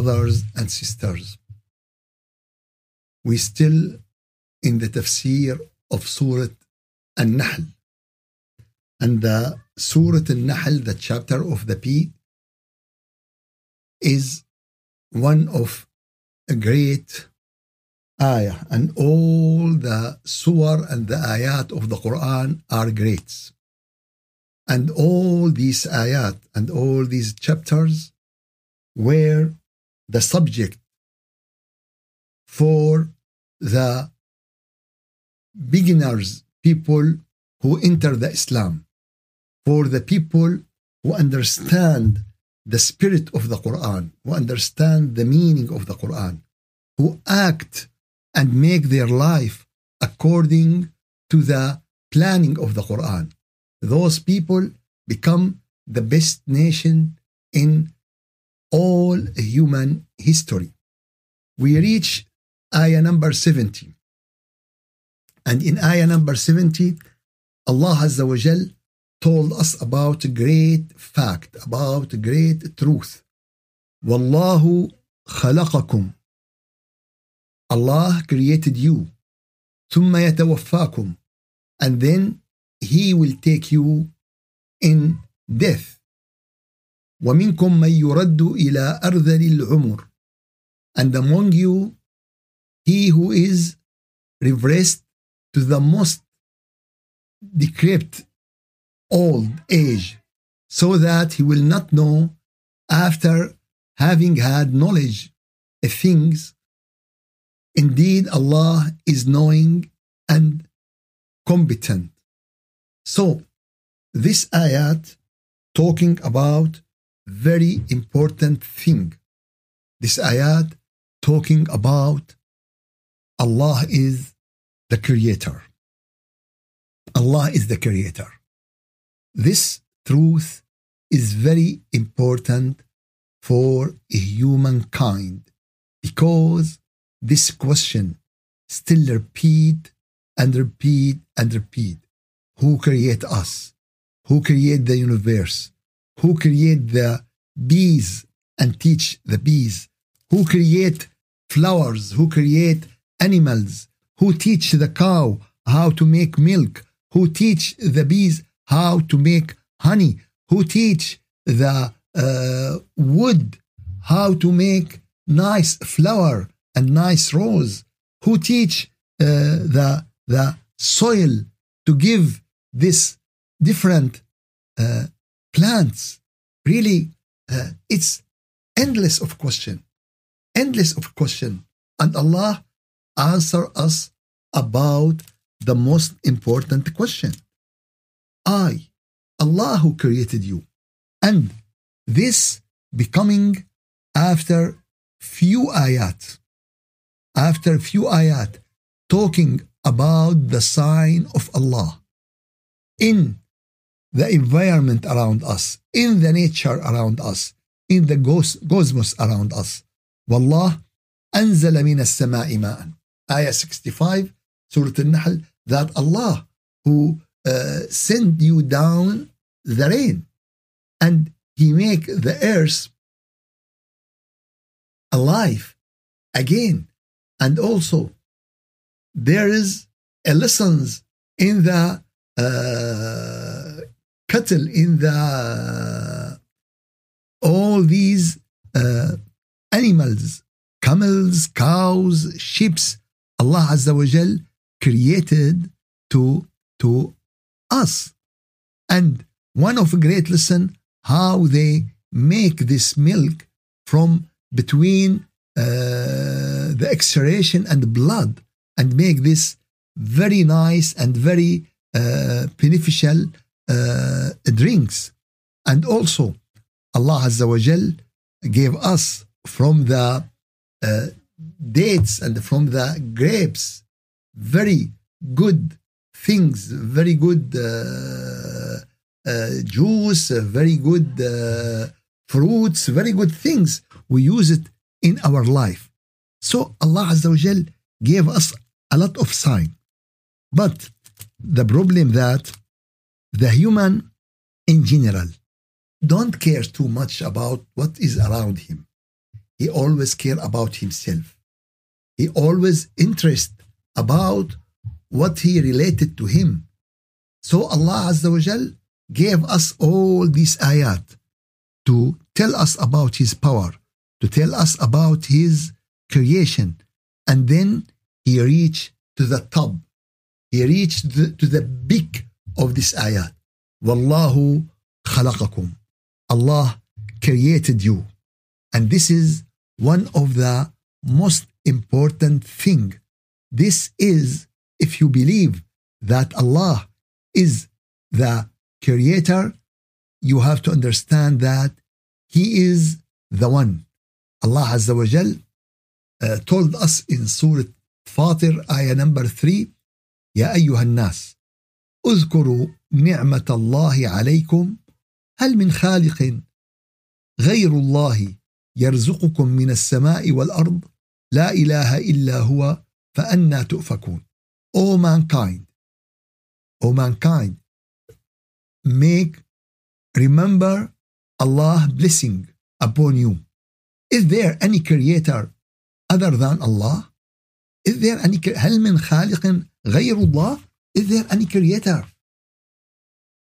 Brothers and sisters, we still in the tafsir of Surah An-Nahl. And the Surah An-Nahl, the chapter of the pig, is one of a great ayah. And all the surah and the ayat of the Quran are great. And all these ayat and all these chapters were the subject for the beginners, people who enter the Islam, for the people who understand the spirit of the Quran, who understand the meaning of the Quran, who act and make their life according to the planning of the Quran. Those people become the best nation in all human history. We reach ayah number 70. And in ayah number 70, Allah Azza wa Jal told us about a great fact, about a great truth. Wallahu khalaqakum. Allah created you. ثم يتوفاكم. And then He will take you in death. ومنكم من يرد إلى أرذل العمر. And among you, he who is reversed to the most decrepit old age, so that he will not know after having had knowledge of things. Indeed, Allah is knowing and competent. So, this ayat talking about very important thing. This ayat talking about Allah is the creator. Allah is the creator. This truth is very important for humankind because this question still repeat and repeat and repeat. Who create us? Who create the universe? Who create the bees and teach the bees? Who create flowers? Who create animals? Who teach the cow how to make milk? who teach the bees how to make honey, who teach the uh, wood how to make nice flower and nice rose, who teach uh, the the soil to give this different uh, plants. Really, uh, it's endless of question, endless of question, and Allah answer us about the most important question. I, Allah who created you. And this becoming after few ayat, after few ayat, talking about the sign of Allah in the environment around us, in the nature around us, in the cosmos around us. والله أنزل من السماء ماء. Ayah 65, Surah Al-Nahl, that Allah who uh, sent you down the rain and he make the earth alive again and also there is a lessons in the uh, cattle in the all these uh, animals camels cows sheep Allah Azza wa Jal created to, to us. And one of great lesson, how they make this milk from between uh, the exhalation and blood and make this very nice and very uh, beneficial uh, drinks. And also, Allah Azza wa Jal gave us from the uh, dates and from the grapes very good things, very good uh, uh, juice, very good uh, fruits, very good things. We use it in our life. So Allah Azza wa Jal gave us a lot of sign. But the problem that the human in general don't care too much about what is around him. he always care about himself. He always interest about what he related to him. So Allah Azza wa Jal gave us all these ayat to tell us about his power, to tell us about his creation. And then he reached to the top. He reached the, to the peak of this ayat. Wallahu khalaqakum. Allah created you. And this is one of the most important thing. This is if you believe that Allah is the creator, you have to understand that He is the one. Allah Azza wa Jal uh, told us in Surah Fatir, ayah number 3, يا أيها الناس اذكروا نعمة الله عليكم. هل من خالق غير الله يرزقكم من السماء والأرض؟ لا إله إلا هو فأنا تؤفكون. O mankind. O mankind. Make remember Allah blessing upon you. Is there any creator other than Allah? Is there any هل من خالق غير الله? Is there any creator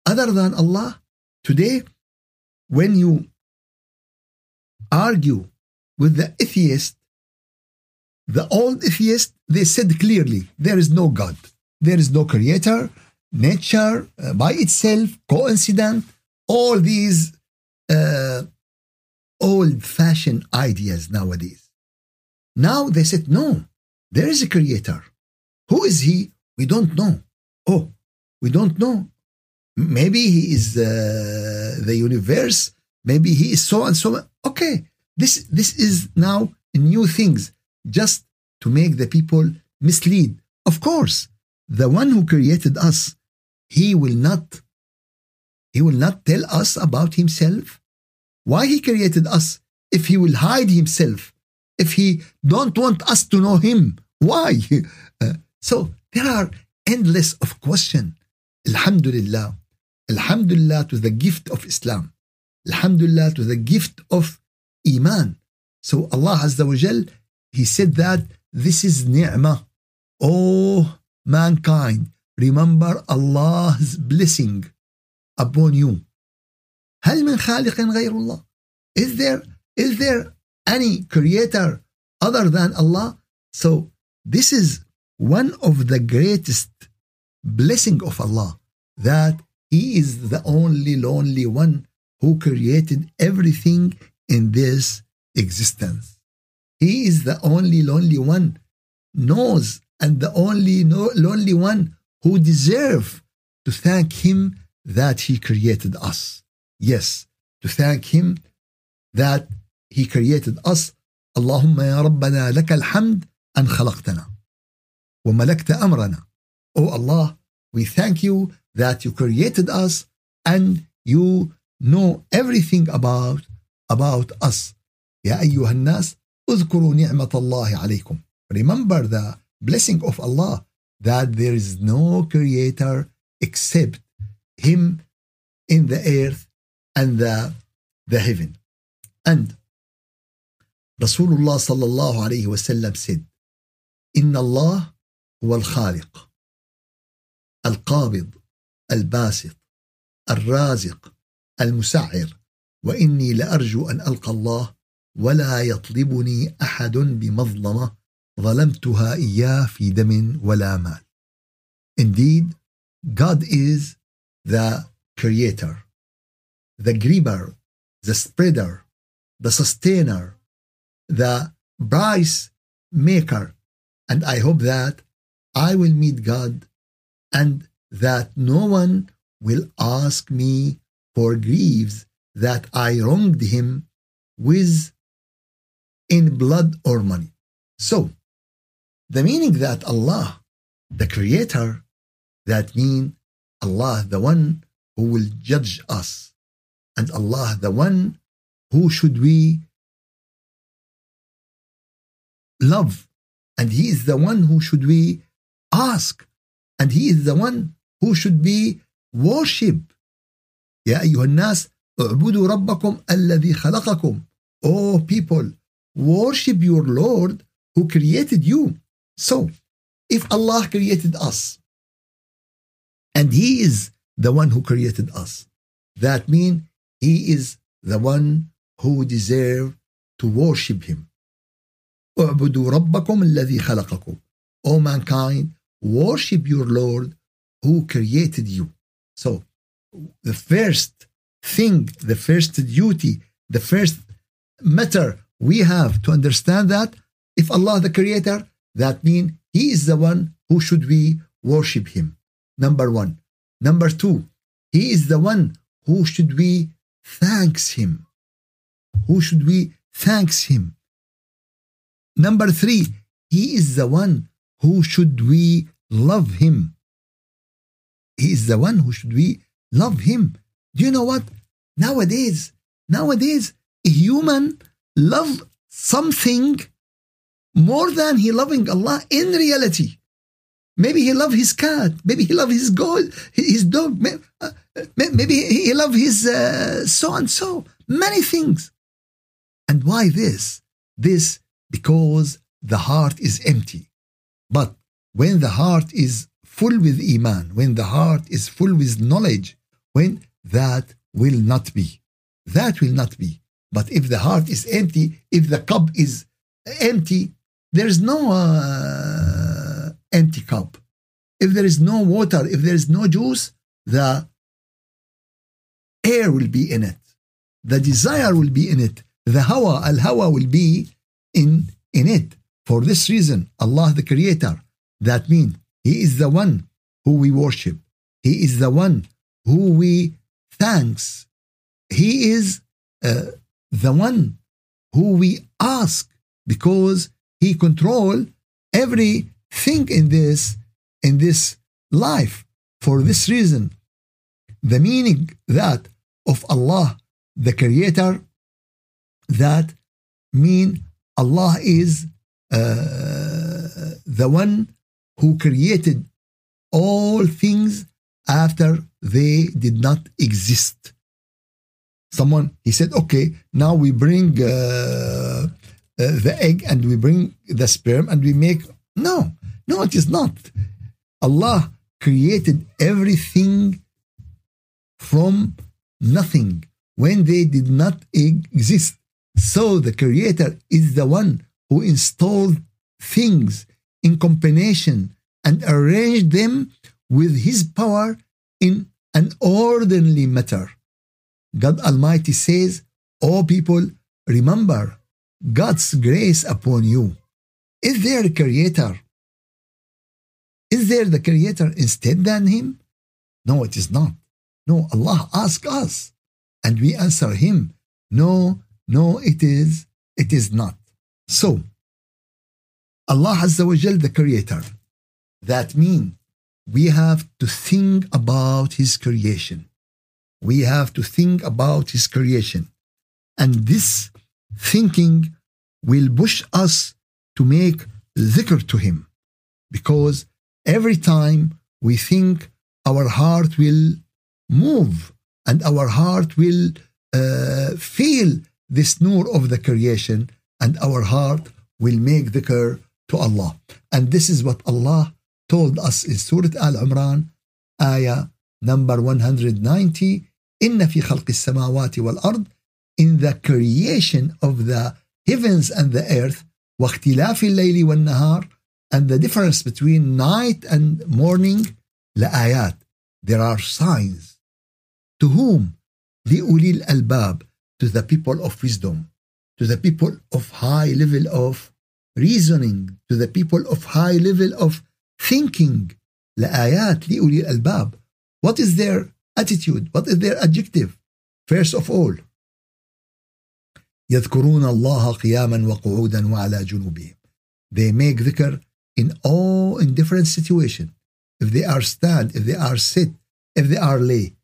other than Allah? Today, when you argue with the atheist, the old atheist, they said clearly there is no God, there is no creator, nature uh, by itself, coincident, all these uh, old fashioned ideas nowadays. Now they said, no, there is a creator. Who is he? We don't know. Oh, we don't know. Maybe he is uh, the universe. Maybe he is so and so. Okay, this this is now new things just to make the people mislead. Of course, the one who created us, he will not he will not tell us about himself. Why he created us if he will hide himself, if he don't want us to know him? Why? Uh, so there are endless of question. Alhamdulillah. Alhamdulillah to the gift of Islam. Alhamdulillah to the gift of Iman. So Allah Azza wa Jal, He said that this is ni'mah. Oh mankind, remember Allah's blessing upon you. هل من خالق غير الله? Is there is there any creator other than Allah? So this is one of the greatest blessing of Allah that He is the only lonely one who created everything in this existence. He is the only lonely one knows and the only no, lonely one who deserve to thank him that he created us. Yes, to thank him that he created us. اللهم يا ربنا لك الحمد أن خلقتنا وملكت أمرنا. Oh Allah, we thank you that you created us and you know everything about about us. يا أيها الناس اذكروا نعمة الله عليكم. Remember the blessing of Allah that there is no creator except him in the earth and the, the heaven. And Rasulullah sallallahu alayhi wasallam said, إن الله هو الخالق القابض الباسط الرازق المسعر وإني لأرجو أن ألقى الله ولا يطلبني أحد بمظلمة ظلمتها إياه في دم ولا مال. Indeed, God is the creator, the griever, the spreader, the sustainer, the price maker. And I hope that I will meet God and that no one will ask me for griefs that I wronged him with in blood or money. So, the meaning that Allah, the Creator, that mean Allah, the one who will judge us, and Allah, the one who should we love, and He is the one who should we ask, and He is the one who should be worship. يا أيها الناس اعبدوا ربكم الذي خلقكم. Oh people, worship your Lord who created you. So, if Allah created us, and He is the one who created us, that means He is the one who deserve to worship Him. اعبدوا ربكم الذي خلقكم. O mankind, worship your Lord who created you. So, the first thing, the first duty, the first matter we have to understand that if Allah the creator, that means He is the one who should we worship Him. Number one. Number two, He is the one who should we thanks Him. Who should we thanks Him? Number three, He is the one who should we love Him. He is the one who should we love Him. Do you know what? Nowadays, nowadays, a human love something more than he loving Allah in reality. Maybe he love his cat. Maybe he love his gold, his dog. Uh, maybe he love his uh, so and so. Many things. And why this? This because the heart is empty. But when the heart is full with iman, when the heart is full with knowledge, when that will not be. That will not be. But if the heart is empty, if the cup is empty, there's no uh, empty cup. If there is no water, if there is no juice, the air will be in it. The desire will be in it. The hawa, al hawa will be in, in it. For this reason, Allah the Creator, that means He is the one who we worship. He is the one who we thanks. He is uh, the one who we ask because he control everything in this in this life for this reason the meaning that of Allah the creator that mean Allah is uh, the one who created all things after they did not exist. Someone he said okay now we bring uh, uh, the egg and we bring the sperm and we make no no it is not. Allah created everything from nothing when they did not exist. So the creator is the one who installed things in combination and arranged them with his power in an orderly matter God Almighty says, O people, remember God's grace upon you. Is there a creator? Is there the creator instead than him? No, it is not. No, Allah asks us and we answer him. No, no, it is, it is not. So, Allah Azza wa Jal, the creator. That means we have to think about his creation we have to think about his creation. And this thinking will push us to make dhikr to him. Because every time we think, our heart will move and our heart will uh, feel this nur of the creation and our heart will make dhikr to Allah. And this is what Allah told us in Surah Al Imran, ayah number 190 إن في خلق السماوات والأرض in the creation of the heavens and the earth واختلاف الليل والنهار and the difference between night and morning لآيات there are signs to whom لأولي الألباب to the people of wisdom to the people of high level of reasoning to the people of high level of thinking لآيات لأولي الألباب what is their attitude what is their adjective first of all يذكرون الله قياما وقعودا وعلى جنوبهم they make dhikr in all in different situation if they are stand if they are sit if they are lay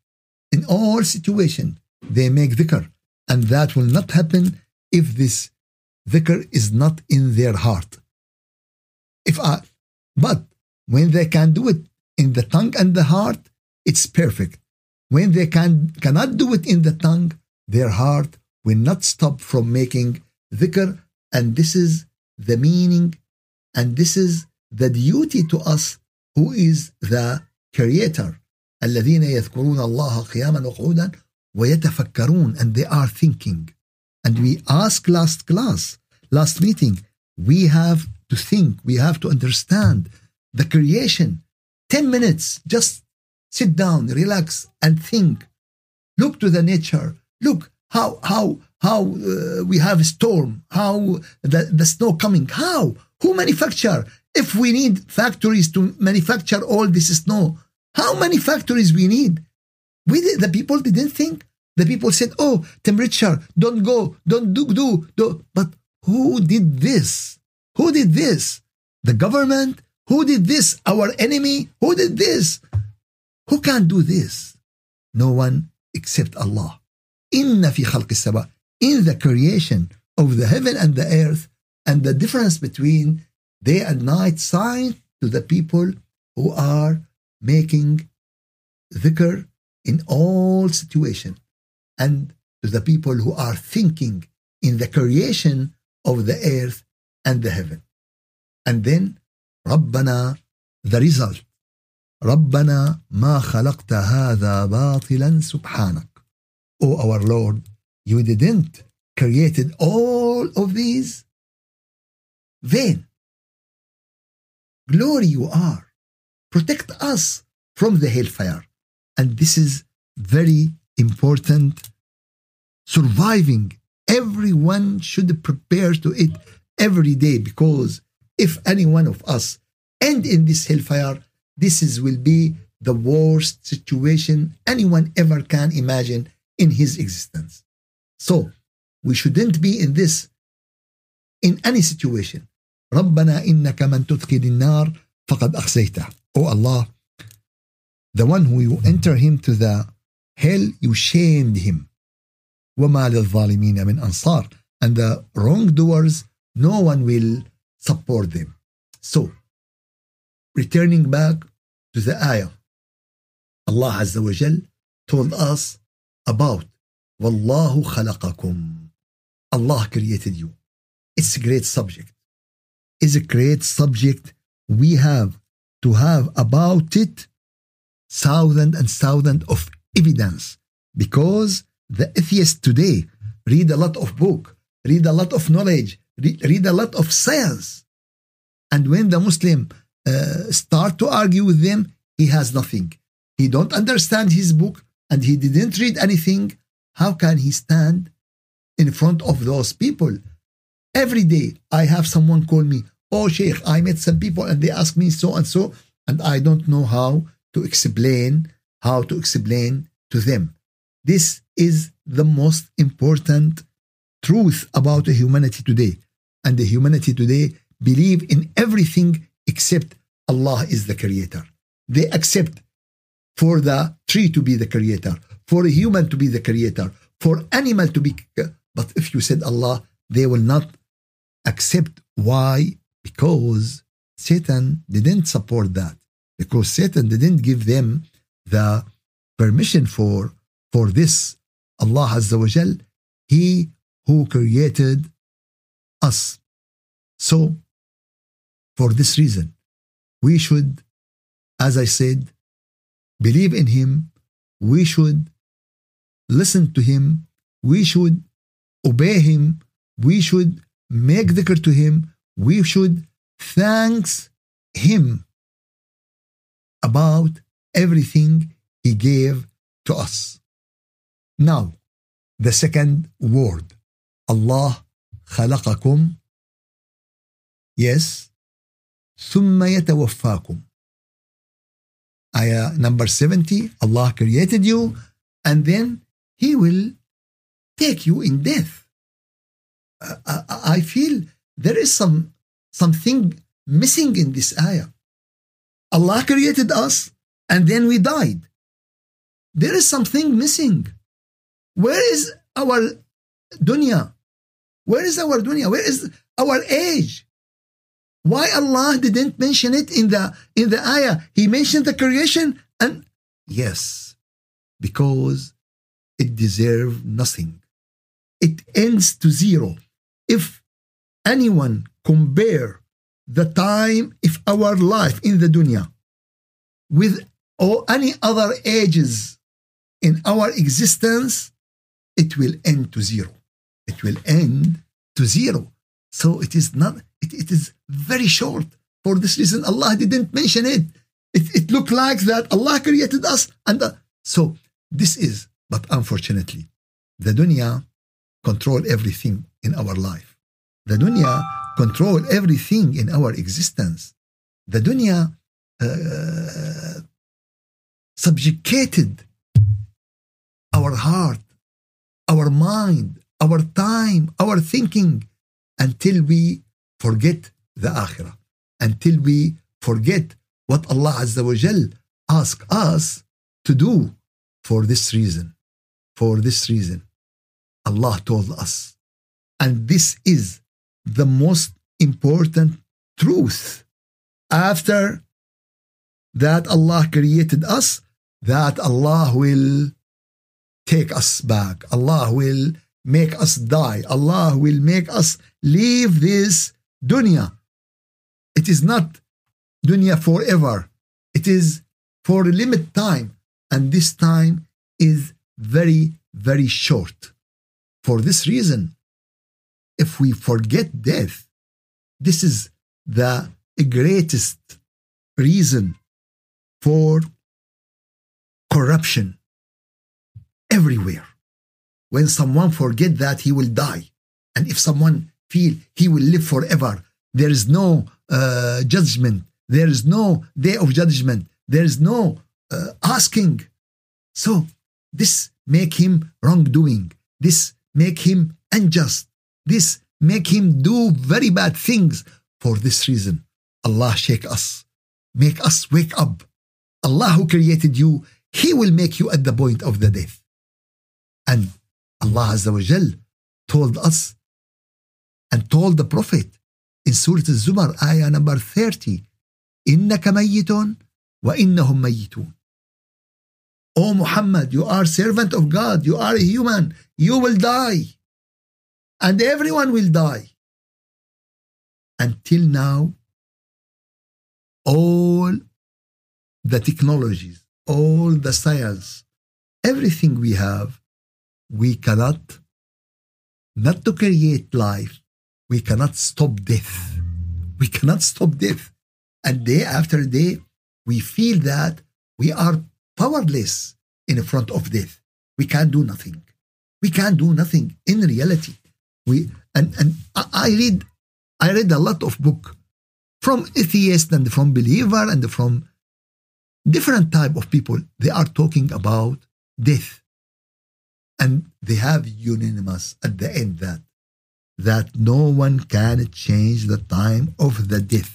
in all situation they make dhikr and that will not happen if this dhikr is not in their heart if I, but when they can do it in the tongue and the heart it's perfect when they can, cannot do it in the tongue, their heart will not stop from making dhikr And this is the meaning and this is the duty to us who is the creator الذين يذكرون الله قياما وقعودا ويتفكرون and they are thinking and we asked last class last meeting we have to think we have to understand the creation. 10 minutes just sit down relax and think. Look to the nature. Look how how how uh, we have a storm how the, the snow coming how who manufacture? If we need factories to manufacture all this snow how many factories we need? We the people didn't think the people said, Oh, temperature! Don't go, don't do, do, do. But who did this? Who did this? The government? Who did this? Our enemy? Who did this? Who can do this? No one except Allah. Inna fi khalq in the creation of the heaven and the earth and the difference between day and night sign to the people who are making dhikr in all situation and to the people who are thinking in the creation of the earth and the heaven and then ربنا the result ربنا ما خلقت هذا باطلا سبحانك O our Lord you didn't created all of these vain glory you are protect us from the hellfire and this is very important surviving everyone should prepare to it every day because if any one of us end in this hellfire this is will be the worst situation anyone ever can imagine in his existence so we shouldn't be in this in any situation ربنا إنك من تدخل النار فقد أخزيته Oh Allah the one who you enter him to the hell you shamed him وما للظالمين من أنصار and the wrongdoers no one will support them so returning back to the ayah Allah Azza wa Jal told us about والله خلقكم Allah created you it's a great subject is a great subject we have to have about it thousand and thousand of evidence because the atheists today read a lot of book read a lot of knowledge read a lot of science. And when the muslim uh, start to argue with them he has nothing. He don't understand his book and he didn't read anything. How can he stand in front of those people? Every day i have someone call me oh sheikh i met some people and they ask me so and so and i don't know how to explain how to explain to them this is the most important truth about humanity today. And the humanity today believe in everything except allah is the creator. They accept for the tree to be the creator for a human to be the creator for animal to be but if you said allah they will not accept. Why? Because Satan didn't support that. Because Satan didn't give them the permission for for this Allah Azza wa Jal he who created us. So for this reason we should as I said believe in him. We should listen to him. We should obey him. We should make dhikr to him. We should thanks him about everything he gave to us. Now, the second word, Allah خلقكم Yes, ثم يتوفاكم. Ayah number 70, Allah created you and then He will take you in death. I, I feel there is some something missing in this ayah. Allah created us and then we died. There is something missing. Where is our dunya? Where is our dunya? Where is our age? Why Allah didn't mention it in the in the ayah? He mentioned the creation and yes, because it deserves nothing. It ends to zero. If anyone compare the time of our life in the dunya with or any other ages in our existence, it will end to zero. It will end to zero. So it is not, it, it is very short. For this reason, Allah didn't mention it. It, it looked like that Allah created us. And uh, so this is, but unfortunately, the dunya control everything in our life. The dunya control everything in our existence. The dunya uh, subjugated our heart, our mind, our time, our thinking until we forget the akhirah, until we forget what Allah Azza wa Jal asked us to do for this reason. For this reason, Allah told us. And this is the most important truth. After that Allah created us, that Allah will take us back. Allah will make us die. Allah will make us leave this dunya. It is not dunya forever. It is for a limit time. And this time is very, very short. For this reason, if we forget death, this is the greatest reason for corruption everywhere. When someone forget that he will die, and if someone feel he will live forever, there is no uh, judgment, there is no day of judgment, there is no uh, asking. So this make him wrongdoing. This make him unjust. This make him do very bad things. For this reason, Allah shake us, make us wake up. Allah who created you, He will make you at the point of the death. And Allah Azza wa Jal told us and told the Prophet in Surah Al-Zumar, ayah number 30, إنك ميت وإنهم ميتون. O Muhammad, you are servant of God, you are a human, you will die. And everyone will die. Until now, all the technologies, all the science, everything we have, we cannot, not to create life, we cannot stop death. We cannot stop death. And day after day, we feel that we are powerless in front of death. We can't do nothing. We can't do nothing in reality. We and and I read I read a lot of book from atheists and from believer and from different type of people. They are talking about death. And they have unanimous at the end that that no one can change the time of the death.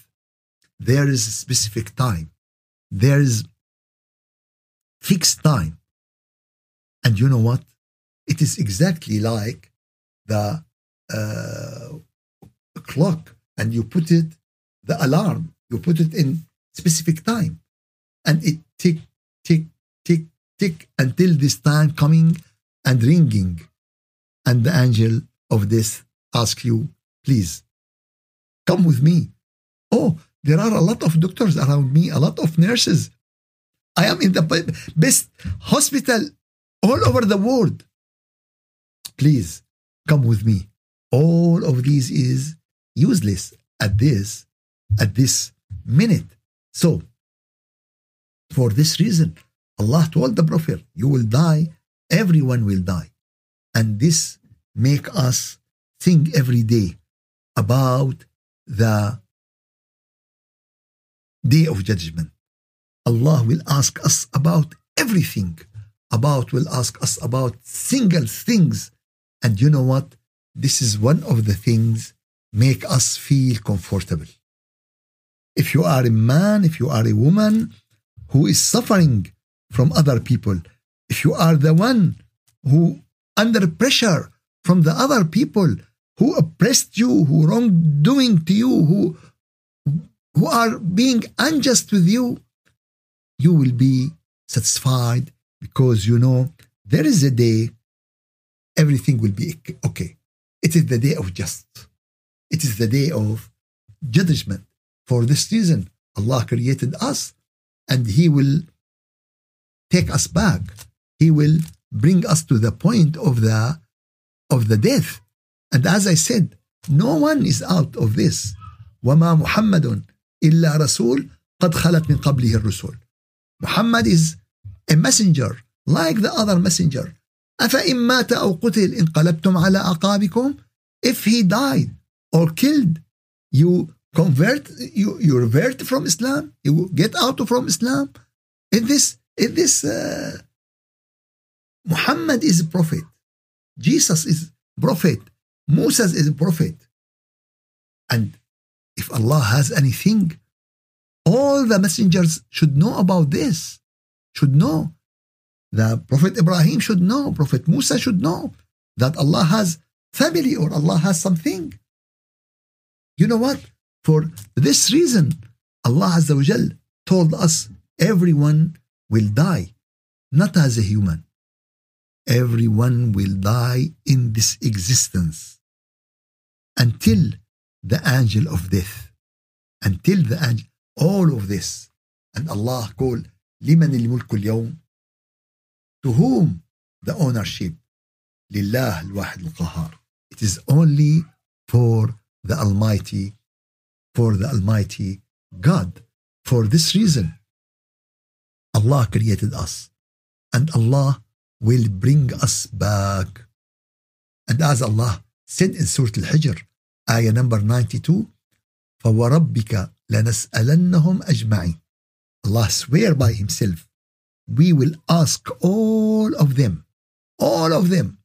There is a specific time. There is fixed time. And you know what? It is exactly like the uh, clock, and you put it, the alarm, you put it in specific time, and it tick, tick, tick, tick until this time coming and ringing. And the angel of death asks you, please, come with me. Oh, there are a lot of doctors around me, a lot of nurses. I am in the best hospital all over the world. Please come with me. All of these is useless at this at this minute. So for this reason, Allah told the Prophet, you will die, everyone will die. And this make us think every day about the day of judgment. Allah will ask us about everything. About will ask us about single things. And you know what? This is one of the things make us feel comfortable. If you are a man, if you are a woman who is suffering from other people, if you are the one who under pressure from the other people who oppressed you, who wrongdoing to you, who who are being unjust with you, you will be satisfied because you know there is a day everything will be okay. It is the day of just. it is the day of judgment. For this reason, Allah created us and He will take us back He will bring us to the point of the of the death. And as I said, no one is out of this. وما محمد إلا رسول قد خلت من قبله الرسل. Muhammad is a messenger like the other messenger. أفإن مات أو قتل انقلبتم على أعقابكم If he died or killed, you convert, you, you revert from Islam, you get out from Islam. In this, in this, uh, Muhammad is a prophet. Jesus is prophet. Moses is a prophet. And if Allah has anything, all the messengers should know about this, should know. The Prophet Ibrahim should know, Prophet Musa should know that Allah has family or Allah has something. You know what? For this reason, Allah Azza wa told us everyone will die, not as a human Everyone will die in this existence until the angel of death. Until the angel, all of this. And Allah called, لمن الملك اليوم to whom the ownership لله الواحد القهار it is only for the almighty for the almighty God for this reason Allah created us and Allah will bring us back and as Allah said in Surah Al-Hijr ayah number 92 فوربك لنسألنهم أجمعين Allah swear by himself we will ask all of them, all of them,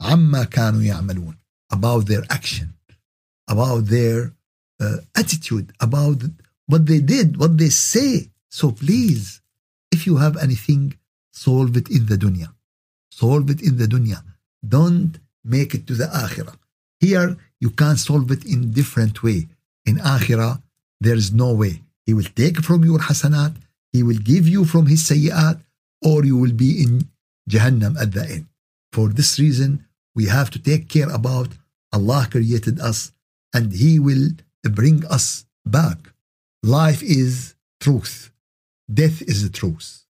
عما كانوا يعملون, about their action, about their uh, attitude, about what they did, what they say. So please, if you have anything, solve it in the dunya. Solve it in the dunya. Don't make it to the akhirah. Here, you can solve it in different way. In akhirah, there is no way. He will take from your hasanat he will give you from his sayyat or you will be in Jahannam at the end. For this reason, we have to take care about Allah created us and He will bring us back. Life is truth. Death is the truth.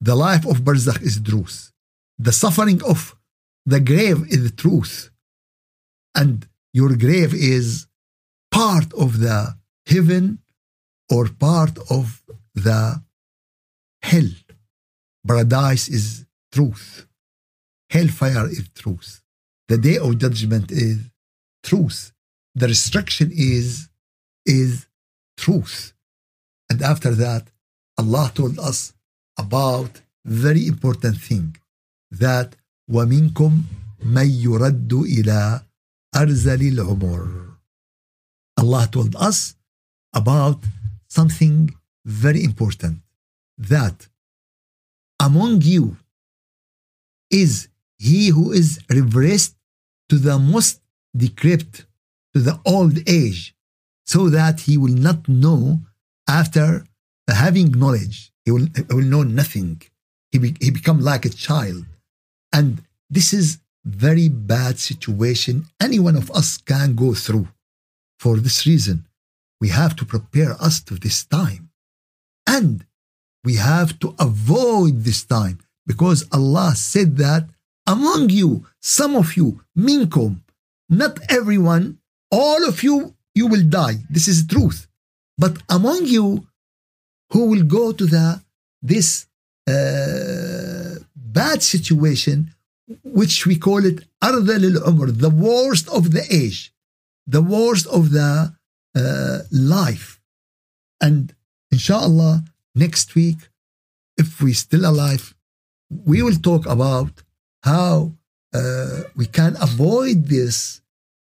The life of Barzakh is truth. The suffering of the grave is the truth. And your grave is part of the heaven or part of the hell. Paradise is truth. Hellfire is truth. The day of judgment is truth. The restriction is is truth. And after that, Allah told us about very important thing that ومنكم من يرد إلى أرزل العمر. Allah told us about something very important that among you is he who is reversed to the most decrepit, to the old age, so that he will not know after having knowledge. He will, he will know nothing. He, be, he become like a child. And this is very bad situation any one of us can go through. For this reason, we have to prepare us to this time. And we have to avoid this time because Allah said that among you, some of you, minkum, not everyone, all of you, you will die. This is truth. But among you, who will go to the this uh, bad situation, which we call it ardal al the worst of the age, the worst of the uh, life. And inshallah, next week, if we're still alive, we will talk about how uh, we can avoid this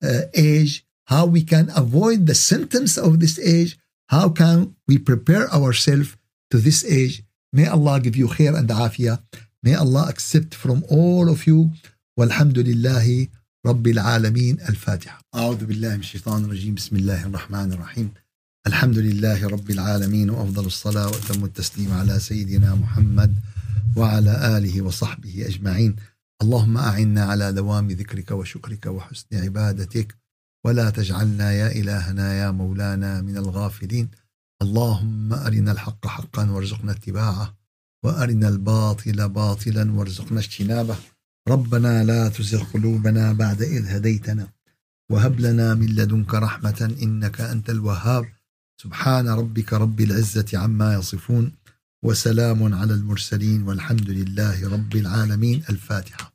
uh, age, how we can avoid the symptoms of this age, how can we prepare ourselves to this age. May Allah give you khair and afiyah. May Allah accept from all of you. والحمد لله رب العالمين الفاتحة أعوذ بالله من الشيطان الرجيم بسم الله الرحمن الرحيم الحمد لله رب العالمين وافضل الصلاه واتم التسليم على سيدنا محمد وعلى اله وصحبه اجمعين اللهم اعنا على دوام ذكرك وشكرك وحسن عبادتك ولا تجعلنا يا إلهنا يا مولانا من الغافلين اللهم أرنا الحق حقا وارزقنا اتباعه وأرنا الباطل باطلا وارزقنا اجتنابه. ربنا لا تزغ قلوبنا بعد إذ هديتنا. وهب لنا من لدنك رحمة إنك أنت الوهاب. سبحان ربك رب العزة عما يصفون. وسلام على المرسلين والحمد لله رب العالمين. الفاتحة.